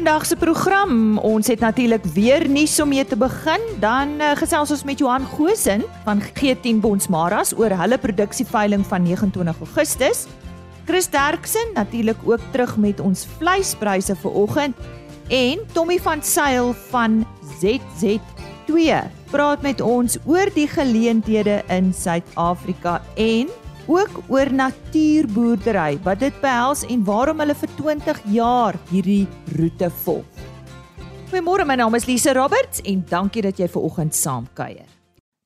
vandag se program. Ons het natuurlik weer nuus om mee te begin. Dan uh, gesels ons met Johan Gosen van G10 Bonsmaras oor hulle produksieveiling van 29 Augustus. Chris Derksen natuurlik ook terug met ons vleispryse vir oggend en Tommy van Sail van ZZ2 praat met ons oor die geleenthede in Suid-Afrika en ook oor natuurboerdery, wat dit behels en waarom hulle vir 20 jaar hierdie roete volg. Goeiemôre, my naam is Lise Roberts en dankie dat jy ver oggend saamkuier.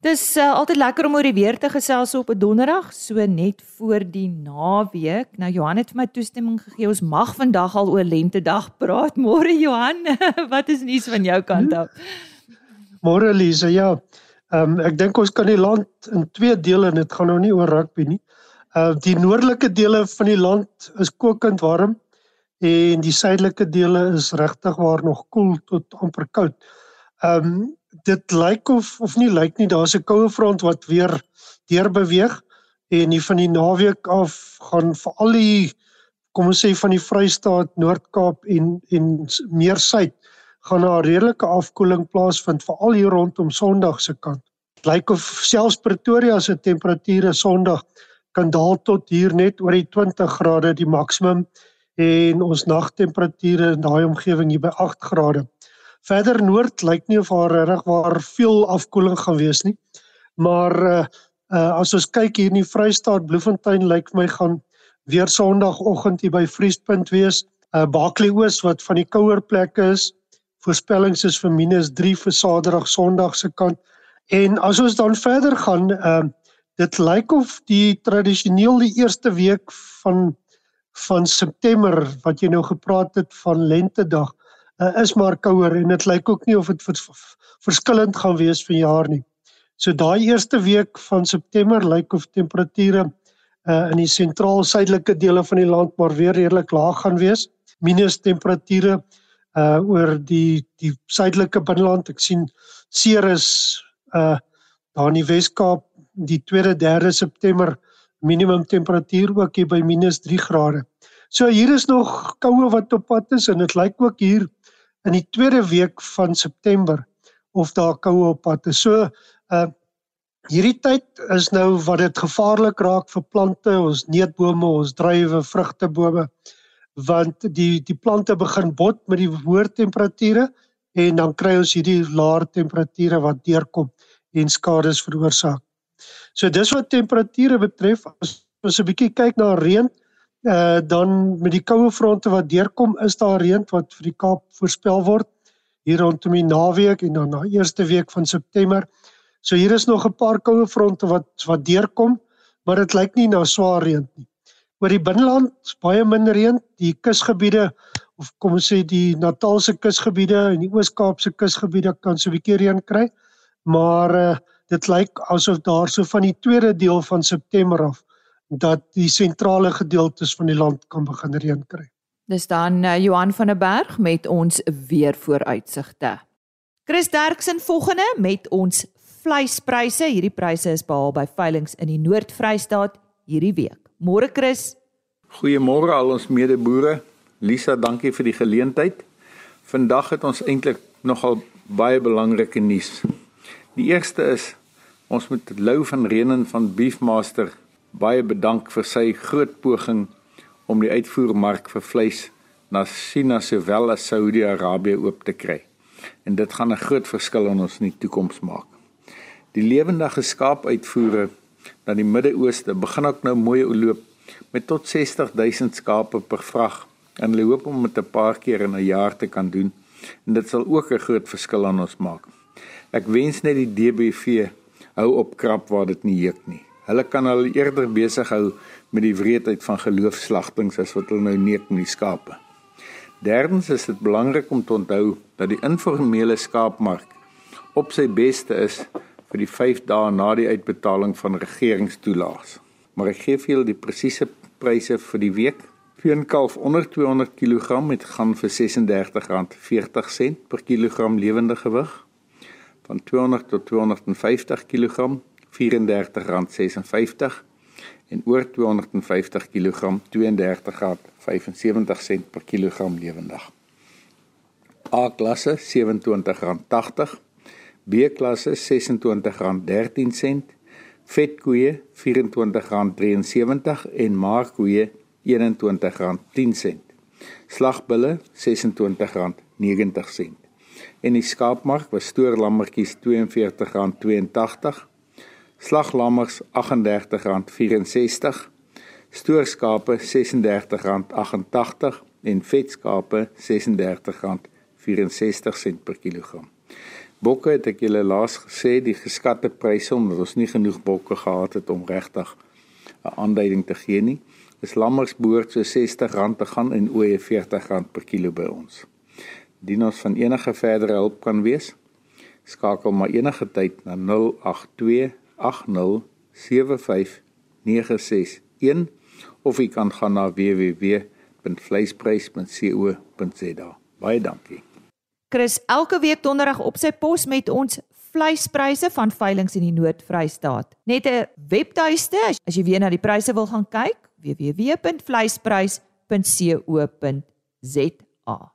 Dis uh, altyd lekker om oor die weer te gesels op 'n donderdag, so net voor die naweek. Nou Johan het vir my toestemming gegee. Ons mag vandag al oor lentedag praat. Môre Johan, wat is nuus van jou kant af? Môre Lise, ja. Ehm um, ek dink ons kan die land in twee dele en dit gaan nou nie oor rugby nie, Uh die noordelike dele van die land is kokend warm en die suidelike dele is regtig waar nog koel tot amper koud. Um dit lyk of of nie lyk nie, daar's 'n koue front wat weer deur beweeg en hier van die naweek af gaan veral die kom ons sê van die Vrystaat, Noord-Kaap en en meer suid gaan daar 'n redelike afkoeling plaasvind veral hier rondom Sondag se kant. Lyk of selfs Pretoria se temperature Sondag kan daal tot hier net oor die 20 grade die maksimum en ons nagtemperature in daai omgewing hier by 8 grade. Verder noord lyk nie of daar regtig waar veel afkoeling gaan wees nie. Maar uh, uh as ons kyk hier in die Vrystaat, Bloemfontein lyk vir my gaan weer Sondagoggend hier by vriespunt wees. Eh, uh Baaklie Oos wat van die kouer plekke is. Voorspellings is vir -3 vir Saterdag, Sondag se kant. En as ons dan verder gaan, ehm uh, Dit lyk of die tradisioneel die eerste week van van September wat jy nou gepraat het van lentedag uh, is maar kouer en dit lyk ook nie of dit vers, verskillend gaan wees vanjaar nie. So daai eerste week van September lyk of temperature uh, in die sentraal-suidelike dele van die land maar weer redelik laag gaan wees. Minus temperature uh oor die die suidelike binneland. Ek sien Ceres uh daar in die Wes-Kaap die 2de 3de September minimum temperatuur ook hier by -3 grade. So hier is nog koue wat op pad is en dit lyk ook hier in die tweede week van September of daar koue op pad is. So uh hierdie tyd is nou wat dit gevaarlik raak vir plante, ons neutbome, ons druiwe, vrugtebome want die die plante begin bot met die hoër temperature en dan kry ons hierdie laer temperature wat deurkom en skades veroorsaak. So dis wat temperature betref as ons 'n bietjie kyk na reën uh dan met die koue fronte wat deurkom is daar reën wat vir die Kaap voorspel word hier rondom die naweek en dan na eerste week van September. So hier is nog 'n paar koue fronte wat wat deurkom, maar dit lyk nie na swaar reën nie. Oor die binneland baie min reën, die kusgebiede of kom ons sê die Natalse kusgebiede en die Oos-Kaapse kusgebiede kan so 'n bietjie reën kry, maar uh dit lyk asof daar so van die tweede deel van September af dat die sentrale gedeeltes van die land kan begin reën kry. Dis dan uh, Johan van der Berg met ons weer vooruitsigte. Chris Derksen volgende met ons vleispryse. Hierdie pryse is behaal by veilinge in die Noord-Vrystaat hierdie week. Môre Chris. Goeiemôre al ons medeboere. Lisa, dankie vir die geleentheid. Vandag het ons eintlik nogal baie belangrike nuus. Die eerste is ons moet Lou van Renen van Beefmaster baie bedank vir sy groot poging om die uitvoermark vir vleis na China sowel as Saudi-Arabië oop te kry. En dit gaan 'n groot verskil in ons in die toekoms maak. Die lewendige skaapuitvoere na die Midde-Ooste begin ook nou mooi loop met tot 60000 skape per vrag en hulle hoop om dit 'n paar keer in 'n jaar te kan doen en dit sal ook 'n groot verskil aan ons maak. Ek wens net die DBV hou op krap waar dit nie juk nie. Hulle kan hulle eerder besig hou met die wreedheid van geloofslagtings as wat hulle nou neek met die skape. Derdens is dit belangrik om te onthou dat die informele skaapmark op sy beste is vir die 5 dae na die uitbetaling van regeringstoelaas. Maar ek gee vir julle die presiese pryse vir die week. Veenkalf onder 200 kg het gaan vir R36.40 per kilogram lewende gewig van 200 tot 250 kg R34.56 en oor 250 kg R32.75 per kilogram lewendig. A-klasse R27.80, B-klasse R26.13, vetkoeë R24.73 en maarkoeë R21.10. Slagbulle R26.90. En die skaapmark was stoorlammetjies R42.82, slaglammers R38.64, stoorskape R36.88 en vetskape R36.64 per kilogram. Bokke het ek julle laas gesê die geskatte pryse omdat ons nie genoeg bokke gehad het om regtig 'n aanduiding te gee nie is lammers behoort so R60 te gaan en ooe R40 per kilo by ons. Dien ons van enige verdere hulp kan wees, skakel maar enige tyd na 082 8075961 of jy kan gaan na www.vleisprys.co.za. Baie dankie. Chris elke week donderdag op sy pos met ons vleispryse van veilinge in die Noord-Vrystaat. Net 'n webtuiste as jy weer na die pryse wil gaan kyk, www.vleisprys.co.za.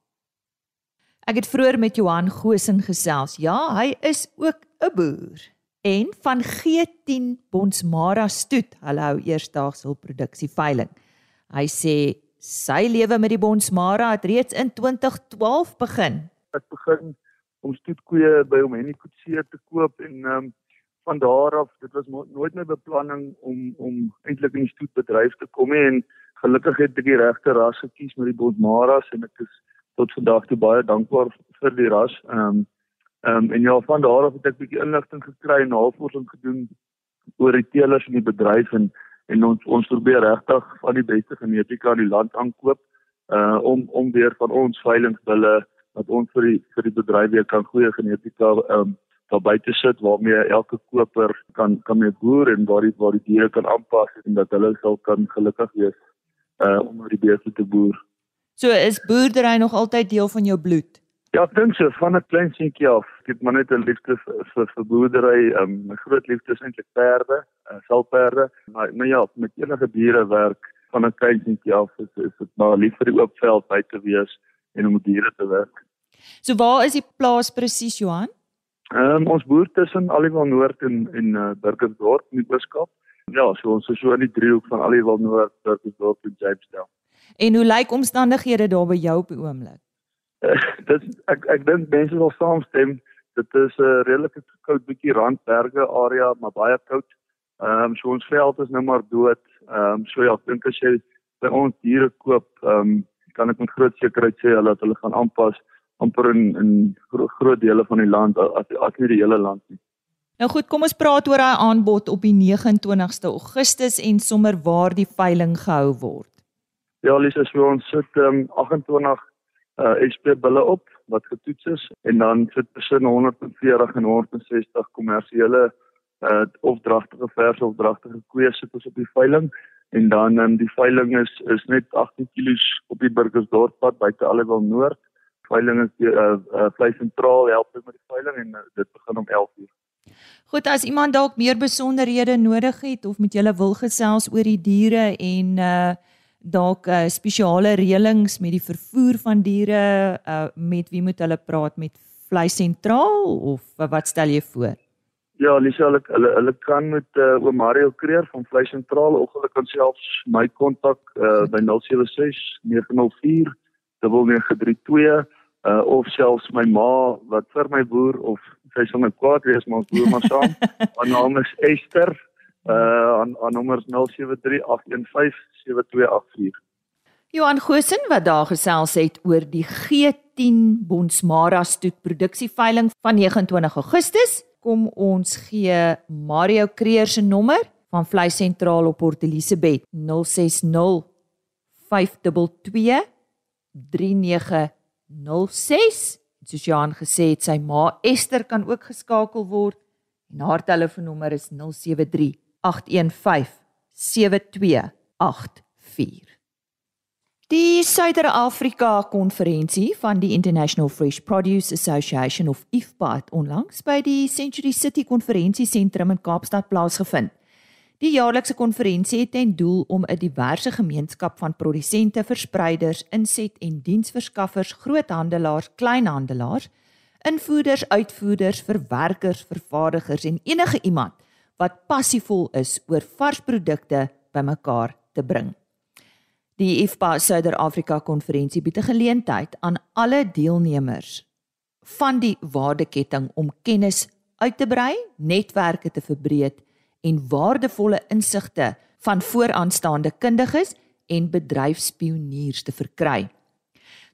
Ek het vroeër met Johan Gosen gesels. Ja, hy is ook 'n boer en van G10 Bonsmara stoet. Hulle hou eersdaags hul produksie veiling. Hy sê sy lewe met die Bonsmara het reeds in 2012 begin. Ek begin om stoetkoeie by hom Henny Kutse te koop en ehm um, van daar af dit was nooit my beplanning om om eintlik in die stoetbedryf te kom nie en gelukkig het ek die regte ras gekies met die Bondmaras en ek is tot vandag toe baie dankbaar vir die ras. Ehm um, ehm um, en ja van daar af het ek bietjie inligting gekry en navorsing gedoen oor die teelers in die bedryf en en ons ons probeer regtig van die beste genetika in die land aankoop uh om om weer van ons veilingbulle wat ons vir die vir die bedryf weer kan goeie genetika ehm um, daar buite sit waarmee elke koper kan kan mee boer en waar die waar die diere kan aanpas en dat hulle sal kan gelukkig wees uh om oor die beeste te boer. So is boerdery nog altyd deel van jou bloed. Ja, ek dink so van 'n klein seentjie af. Ek het maar net 'n liefde vir vir, vir boerdery. Um, my groot liefde is eintlik perde, uh, selperde. Maar maar ja, met enige diere werk van 'n klein seentjie af is is dit maar lief vir die oop veld buite wees en om met diere te werk. So waar is die plaas presies Johan? Ehm um, ons boer tussen Aliwal Noord en en uh, Burgersdorp in die Ooskaap. Ja, so ons is so in die driehoek van Aliwal Noord, Burgersdorp en Jamestown. En hoe lyk omstandighede daar by jou op die oomblik? Uh, dit ek ek dink mense sal saamstem. Dit is 'n uh, redelike koud bietjie randberge area, maar baie koud. Ehm um, so ons veld is nou maar dood. Ehm um, so ja, ek dink as jy by ons diere koop, ehm um, kan ek met groot sekerheid sê hulle dat hulle gaan aanpas amper in in gro groot dele van die land as as nie die hele land nie. Nou goed, kom ons praat oor daai aanbod op die 29ste Augustus en sommer waar die veiling gehou word. Ja, Lisa, so ons sit um, 28 uh SP bulle op wat getoets is en dan sit tussen 140 en 160 kommersiële uh opdragtige verse opdragtige koeie sit ons op die veiling en dan um, die veiling is is net 18 kg op die Burgersdorppad buite Allewil Noord veiling is die uh, uh vlei sentraal help met die veiling en uh, dit begin om 11 uur. Goed, as iemand dalk meer besonderhede nodig het of met julle wil gesels oor die diere en uh dalk uh, spesiale reëlings met die vervoer van diere, uh met wie moet hulle praat met vlei sentraal of uh, wat stel jy voor? Ja, Lisa, hulle hulle, hulle kan met uh, oom Mario Kreer van vlei sentraal of hulle kan selfs my kontak uh, by 076 904 0932 uh of selfs my ma wat vir my boer of sy sal my kwaad wees maar ons boer maar saam. Haar naam is Esther. Uh aan aan nommer 0738157284. Johan Gosen wat daar gesels het oor die G10 Bonsmara stoet produksieveiling van 29 Augustus. Kom ons gee Mario Kreer se nommer van Vleis Sentraal op Port Elizabeth 060 522 3906. Soos Johan gesê het, sy ma Esther kan ook geskakel word en haar telefoonnommer is 073 815 7284. Die Suider-Afrika konferensie van die International Fresh Produce Association of IFPA het onlangs by die Century City konferensiesentrum in Kaapstad plaasgevind. Die jaarlikse konferensie het ten doel om 'n diverse gemeenskap van produsente, verspreiders, inset- en diensverskaffers, groothandelaars, kleinhandelaars, invoerders, uitvoerders, verwerkers, vervaardigers en enige iemand wat passievol is oor vars produkte bymekaar te bring. Die IFPA Suider-Afrika konferensie bied 'n geleentheid aan alle deelnemers van die waardeketting om kennis uit te brei, netwerke te verbreek en waardevolle insigte van vooraanstaande kundiges en bedryfspioniers te verkry.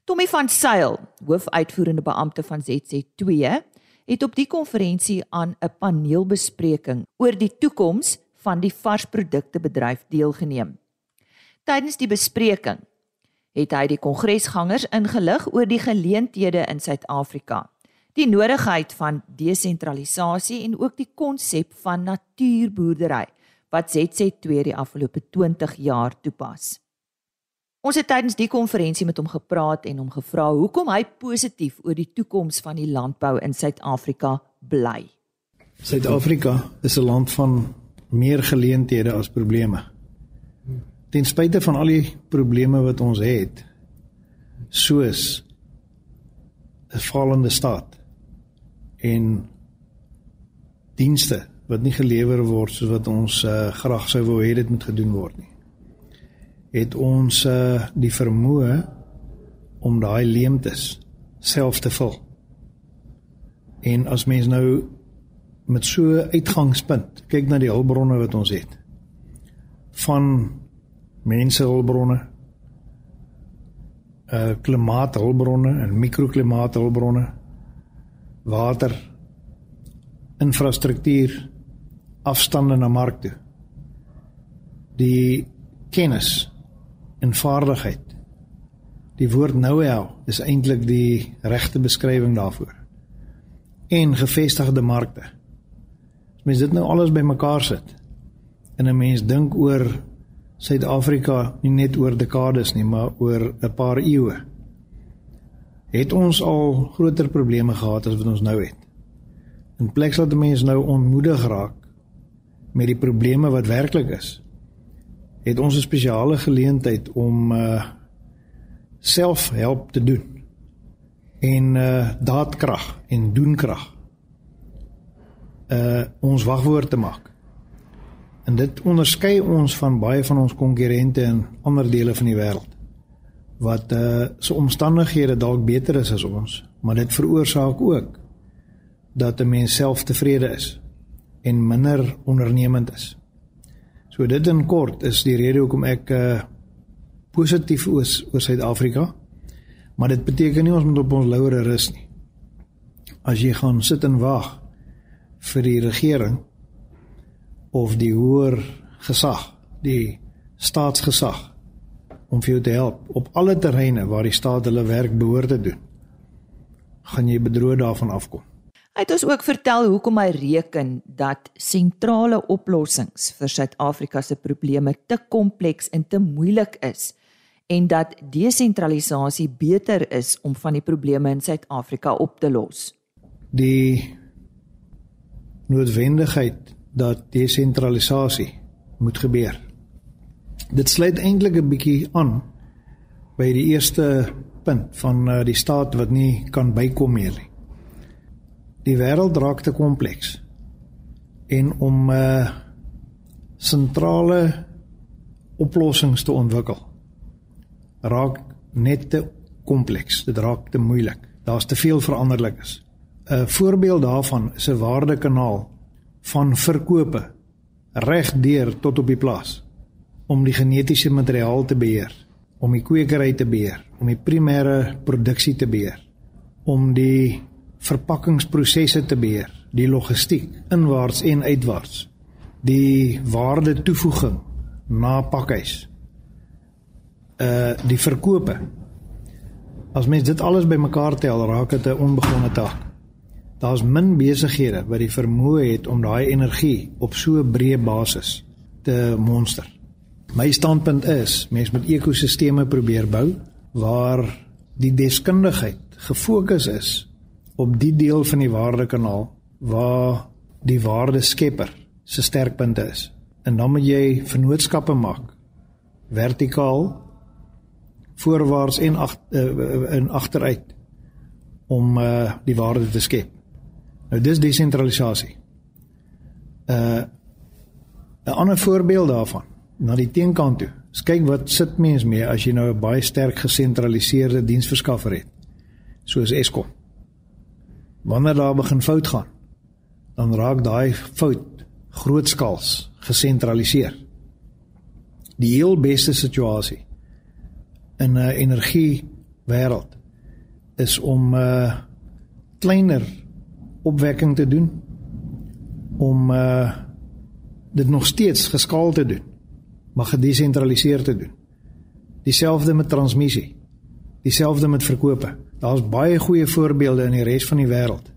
Tommy van Sail, hoofuitvoerende beampte van ZC2, het op die konferensie aan 'n paneelbespreking oor die toekoms van die varsprodukte bedryf deelgeneem. Tydens die bespreking het hy die kongresgangers ingelig oor die geleenthede in Suid-Afrika, die nodigheid van desentralisasie en ook die konsep van natuurboerdery wat ZC2 die afgelope 20 jaar toepas. Ons het tydens die konferensie met hom gepraat en hom gevra hoekom hy positief oor die toekoms van die landbou in Suid-Afrika bly. Suid-Afrika is 'n land van meer geleenthede as probleme. Ten spyte van al die probleme wat ons het, soos 'n vallende staat en dienste wat nie gelewer word soos wat ons uh, graag sou wou hê dit moet gedoen word nie het ons uh, die vermoë om daai leemtes self te vul. En as mens nou met so uitgangspunt kyk na die hulpbronne wat ons het van mense hulpbronne uh klimaathulpbronne en mikroklimaathulpbronne water infrastruktuur afstande na mark toe die kennis en vaardigheid. Die woord know-how is eintlik die regte beskrywing daarvoor. En gevestigde markte. As mens dit nou alles bymekaar sit en 'n mens dink oor Suid-Afrika nie net oor dekades nie, maar oor 'n paar eeue. Het ons al groter probleme gehad as wat ons nou het. In plek dat mense nou onmoedig raak met die probleme wat werklik is het ons 'n spesiale geleentheid om uh self help te doen. En uh daadkrag en doenkrag. Uh ons wagwoord te maak. En dit onderskei ons van baie van ons konkurrente in ander dele van die wêreld wat uh se omstandighede dalk beter is as ons, maar dit veroorsaak ook dat 'n mens self tevrede is en minder ondernemend is. So dit in kort is die rede hoekom ek uh positief is oor Suid-Afrika. Maar dit beteken nie ons moet op ons laure rus nie. As jy gaan sit en wag vir die regering of die hoër gesag, die staatsgesag om vir jou te help op alle terreine waar die staat hulle werk behoort te doen, gaan jy bedroog daarvan afkom. Hy het ons ook vertel hoekom hy reken dat sentrale oplossings vir Suid-Afrika se probleme te kompleks en te moeilik is en dat desentralisasie beter is om van die probleme in Suid-Afrika op te los. Die noodwendigheid dat desentralisasie moet gebeur. Dit sluit eintlik 'n bietjie aan by die eerste punt van uh, die staat wat nie kan bykom meer nie. Die wêreld raak te kompleks. En om 'n eh, sentrale oplossings te ontwikkel raak net te kompleks. Dit raak te moeilik. Daar's te veel veranderlikes. 'n Voorbeeld daarvan is 'n waardekanaal van verkope reg deur tot op die plaas om die genetiese materiaal te beheer, om die kwekery te beheer, om die primêre produksie te beheer, om die verpakkingsprosesse te beheer, die logistiek inwaarts en uitwaarts, die waarde toevoeging na pakhuis, uh die verkope. As mens dit alles bymekaar tel, raak dit 'n onbegonne taak. Daar's min besighede wat die vermoë het om daai energie op so 'n breë basis te monster. My standpunt is, mens moet ekosisteme probeer bou waar die deskundigheid gefokus is op die deel van die waardekanaal waar die waardeskepper se sterkpunte is. En dan moet jy vennootskappe maak vertikaal voorwaarts en ag uh, in agteruit om uh, die waarde te skep. Nou dis desentralisasie. Uh 'n ander voorbeeld daarvan na die teenkant toe. Kyk wat sit mens mee as jy nou 'n baie sterk gesentraliseerde diensverskaffer het soos Eskom. Wanneer daar begin fout gaan, dan raak daai fout grootskaals gesentraliseer. Die heel beste situasie in 'n energie wêreld is om uh, kleiner opwekking te doen om uh dit nog steeds geskaal te doen maar gedesentraliseer te doen. Dieselfde met transmissie. Dieselfde met verkope. Daar's baie goeie voorbeelde in die res van die wêreld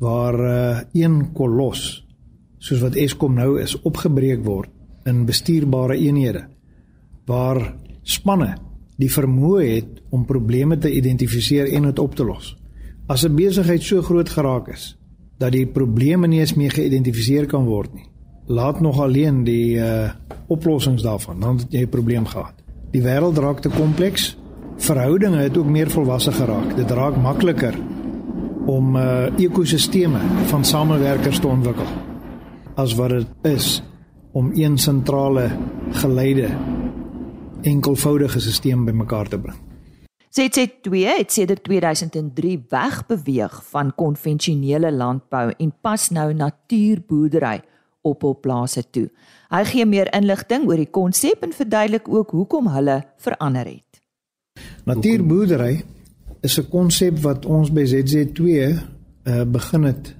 waar uh, een kolos soos wat Eskom nou is opgebreek word in bestuurbare eenhede waar spanne die vermoë het om probleme te identifiseer en dit op te los. As 'n besigheid so groot geraak is dat die probleme nie eens meer geïdentifiseer kan word nie, laat nog alleen die uh oplossings daarvan, dan het jy 'n probleem gehad. Die wêreld raak te kompleks. Verhoudinge het ook meer volwasse geraak. Dit raak makliker om uh ekosisteme van samewerkers te ontwikkel as wat dit is om een sentrale geleide enkelvoudige stelsel bymekaar te bring. ZZ2 het sedert 2003 wegbeweeg van konvensionele landbou en pas nou natuurboerdery op op plase toe. Hy gee meer inligting oor die konsep en verduidelik ook hoekom hulle verander het. Natuurboerdery is 'n konsep wat ons by ZZ2 uh, begin het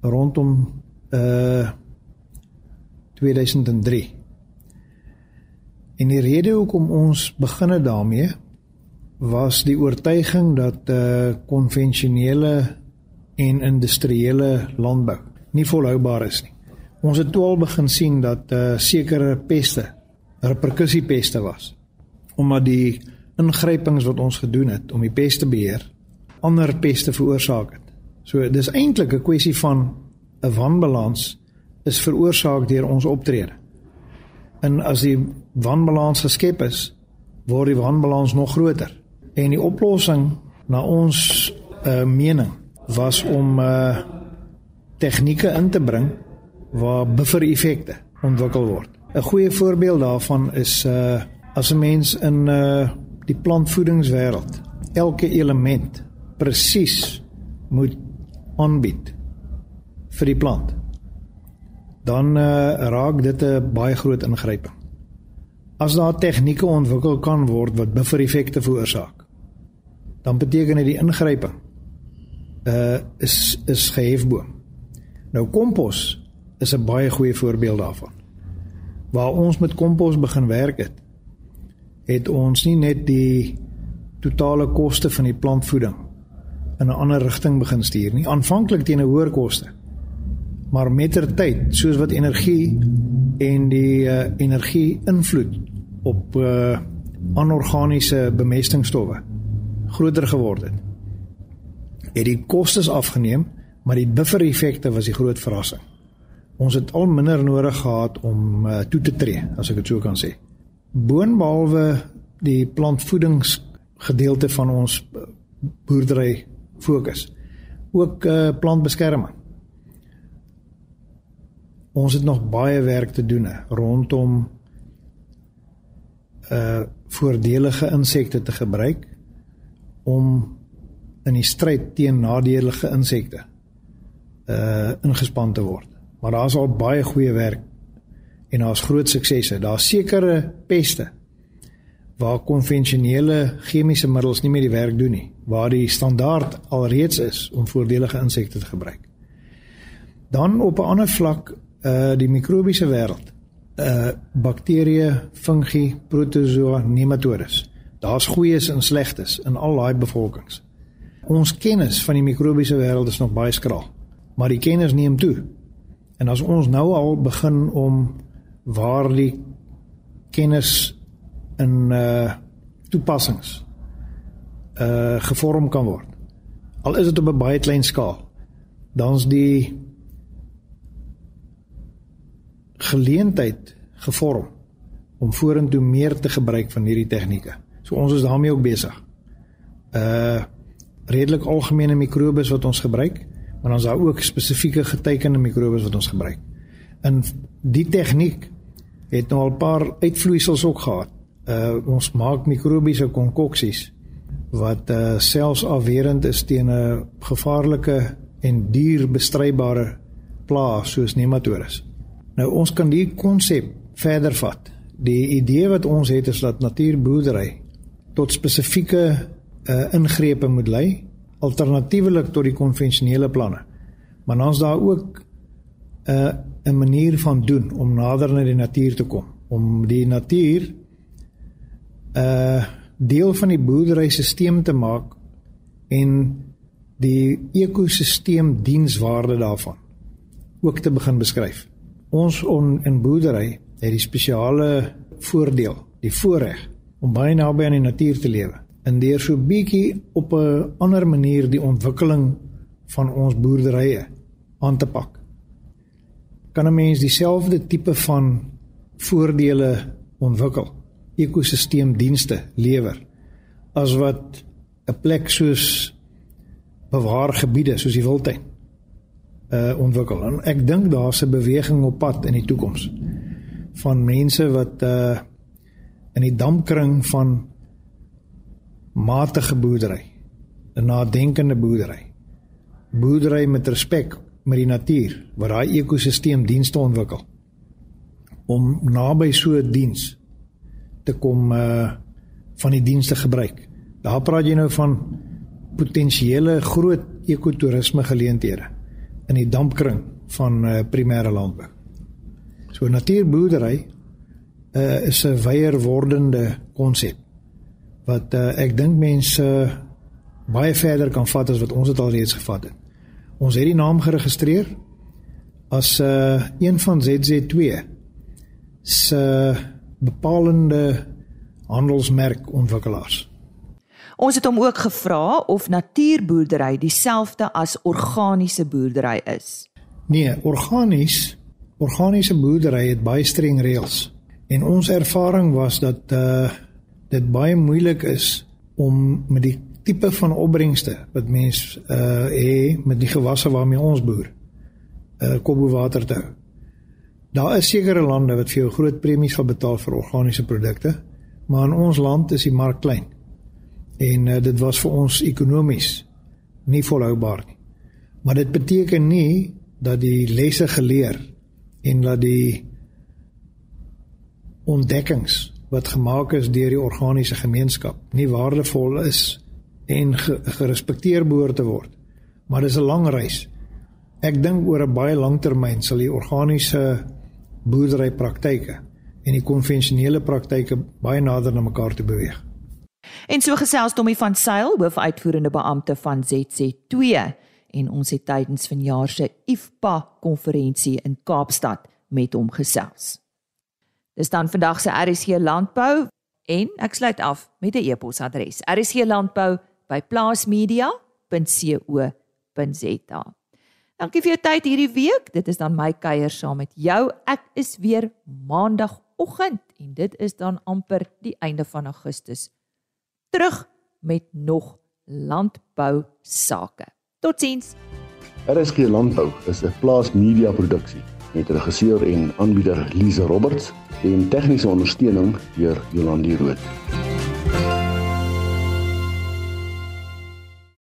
rondom uh 2003. En die rede hoekom ons begin het daarmee was die oortuiging dat uh konvensionele en industriële landbou nie volhoubaar is nie. Ons het toe al begin sien dat uh sekere peste, reperkusiepeste was. Omdat die ingrypings wat ons gedoen het om die peste beheer ander peste veroorsaak het. So dis eintlik 'n kwessie van 'n wanbalans is veroorsaak deur ons optrede. En as die wanbalans geskep is, word die wanbalans nog groter. En die oplossing na ons uh mening was om uh tegnieke in te bring waar buffer-effekte ontwikkel word. 'n Goeie voorbeeld daarvan is uh as 'n mens in uh die plantvoedingswêreld elke element presies moet aanbied vir die plant. Dan uh raak dit 'n baie groot ingryping. As daar tegnieke ontwikkel kan word wat buffer-effekte veroorsaak, dan beteken dit die ingryping uh is is gehefboom. Nou kompos is 'n baie goeie voorbeeld daarvan. Waar ons met kompos begin werk het, het ons nie net die totale koste van die plantvoeding in 'n ander rigting begin stuur nie, aanvanklik teen 'n hoër koste. Maar mettertyd, soos wat energie en die uh, energie invloed op uh, anorganiese bemestingstowwe groter geword het, het die kostes afgeneem, maar die buffer-effekte was die groot verrassing. Ons het al minder nodig gehad om uh, toe te tree, as ek dit so kan sê. Boonbehalwe die plantvoedingsgedeelte van ons eh, boerdery fokus, ook uh, plantbeskerming. Ons het nog baie werk te doen rondom uh voordelige insekte te gebruik om in die stryd teen nadelige insekte uh ingespan te word maar daar's al baie goeie werk en daar's groot suksesse. Daar's sekere peste waar konvensionele chemiese middels nie meer die werk doen nie, waar die standaard alreeds is om voordelige insekte te gebruik. Dan op 'n ander vlak uh die mikrobiese wêreld. Uh bakterieë, fungi, protozoa, nematodes. Daar's goeies en slegtes in al daai bevolkings. Ons kennis van die mikrobiese wêreld is nog baie skraal, maar die kennis neem toe. En as ons nou al begin om waar die kennis in uh toepassings uh gevorm kan word. Al is dit op 'n baie klein skaal, dan's die geleentheid gevorm om vorentoe meer te gebruik van hierdie tegnieke. So ons is daarmee ook besig. Uh redelik algemene mikrobes wat ons gebruik, maar dan is daar ook spesifieke getekende mikrobes wat ons gebruik. In die tegniek het nou al 'n paar uitvloeisels ook gehad. Uh ons maak mikrobiese konkoksies wat uh selfs afwerend is teen 'n gevaarlike en dierbestrydbare plaas soos nematodes. Nou ons kan die konsep verder vat. Die idee wat ons het is dat natuurboerdery tot spesifieke uh ingrepe moet lei alternatiefelik tot die konvensionele planne. Maar is daar ook 'n uh, 'n manier van doen om nader na die natuur te kom, om die natuur 'n uh, deel van die boerderystelsel te maak en die ekosisteem dienswaarde daarvan ook te begin beskryf. Ons on, in boerdery het die spesiale voordeel, die voorreg om baie naby aan die natuur te lewe en deur so bietjie op 'n ander manier die ontwikkeling van ons boerderye aan te pak. Kan 'n mens dieselfde tipe van voordele ontwikkel, ekosisteemdienste lewer as wat 'n plek soos bewaargebiede soos die wildtuin uh ontwikkel. En ek dink daar's 'n beweging op pad in die toekoms van mense wat uh in die dampkring van matige boerdery, 'n nadenkende boerdery. Boerdery met respek met die natuur, waar daai ekosisteem dienste ontwikkel om naby so 'n diens te kom uh van die dienste gebruik. Daar praat jy nou van potensiële groot ekotourisme geleenthede in die dampkring van uh primêre landbou. So natuurboerdery uh is 'n weier wordende konsep wat uh, ek dink mense uh, baie verder kan vat as wat ons dit al reeds gevat het. Ons het die naam geregistreer as 'n uh, een van ZZ2 se bepalende handelsmerk ontwikkelaars. Ons het hom ook gevra of natuurboerdery dieselfde as organiese boerdery is. Nee, organies, organiese boerdery het baie streng reëls. En ons ervaring was dat uh dit baie moeilik is om met die tipe van opbrengste wat mens uh hê met die gewasse waarmee ons boer uh kobo water te. Daar is sekere lande wat vir jou groot premies gaan betaal vir organiese produkte, maar in ons land is die mark klein. En uh, dit was vir ons ekonomies nie volhoubaar nie. Maar dit beteken nie dat die lesse geleer en dat die ontdekkings wat gemaak is deur die organiese gemeenskap nie waardevol is en gerespekteer behoort te word. Maar dis 'n lang reis. Ek dink oor 'n baie lang termyn sal die organiese boerderypraktyke en die konvensionele praktyke baie nader na mekaar toe beweeg. En so gesels Tommy van Sail, hoofuitvoerende beampte van ZC2 en ons het tydens vanjaar se IFPA konferensie in Kaapstad met hom gesels. Dis dan vandag se RSC landbou en ek sluit af met 'n e-posadres. rsclandbou@plaasmedia.co.za. Dankie vir jou tyd hierdie week. Dit is dan my kuier saam met jou. Ek is weer maandagooggend en dit is dan amper die einde van Augustus. Terug met nog landbou sake. Totsiens. RSG Landbou is 'n plaasmedia produksie met regisseur en aanbieder Lize Roberts en tegniese ondersteuning deur Jolandi Rooi.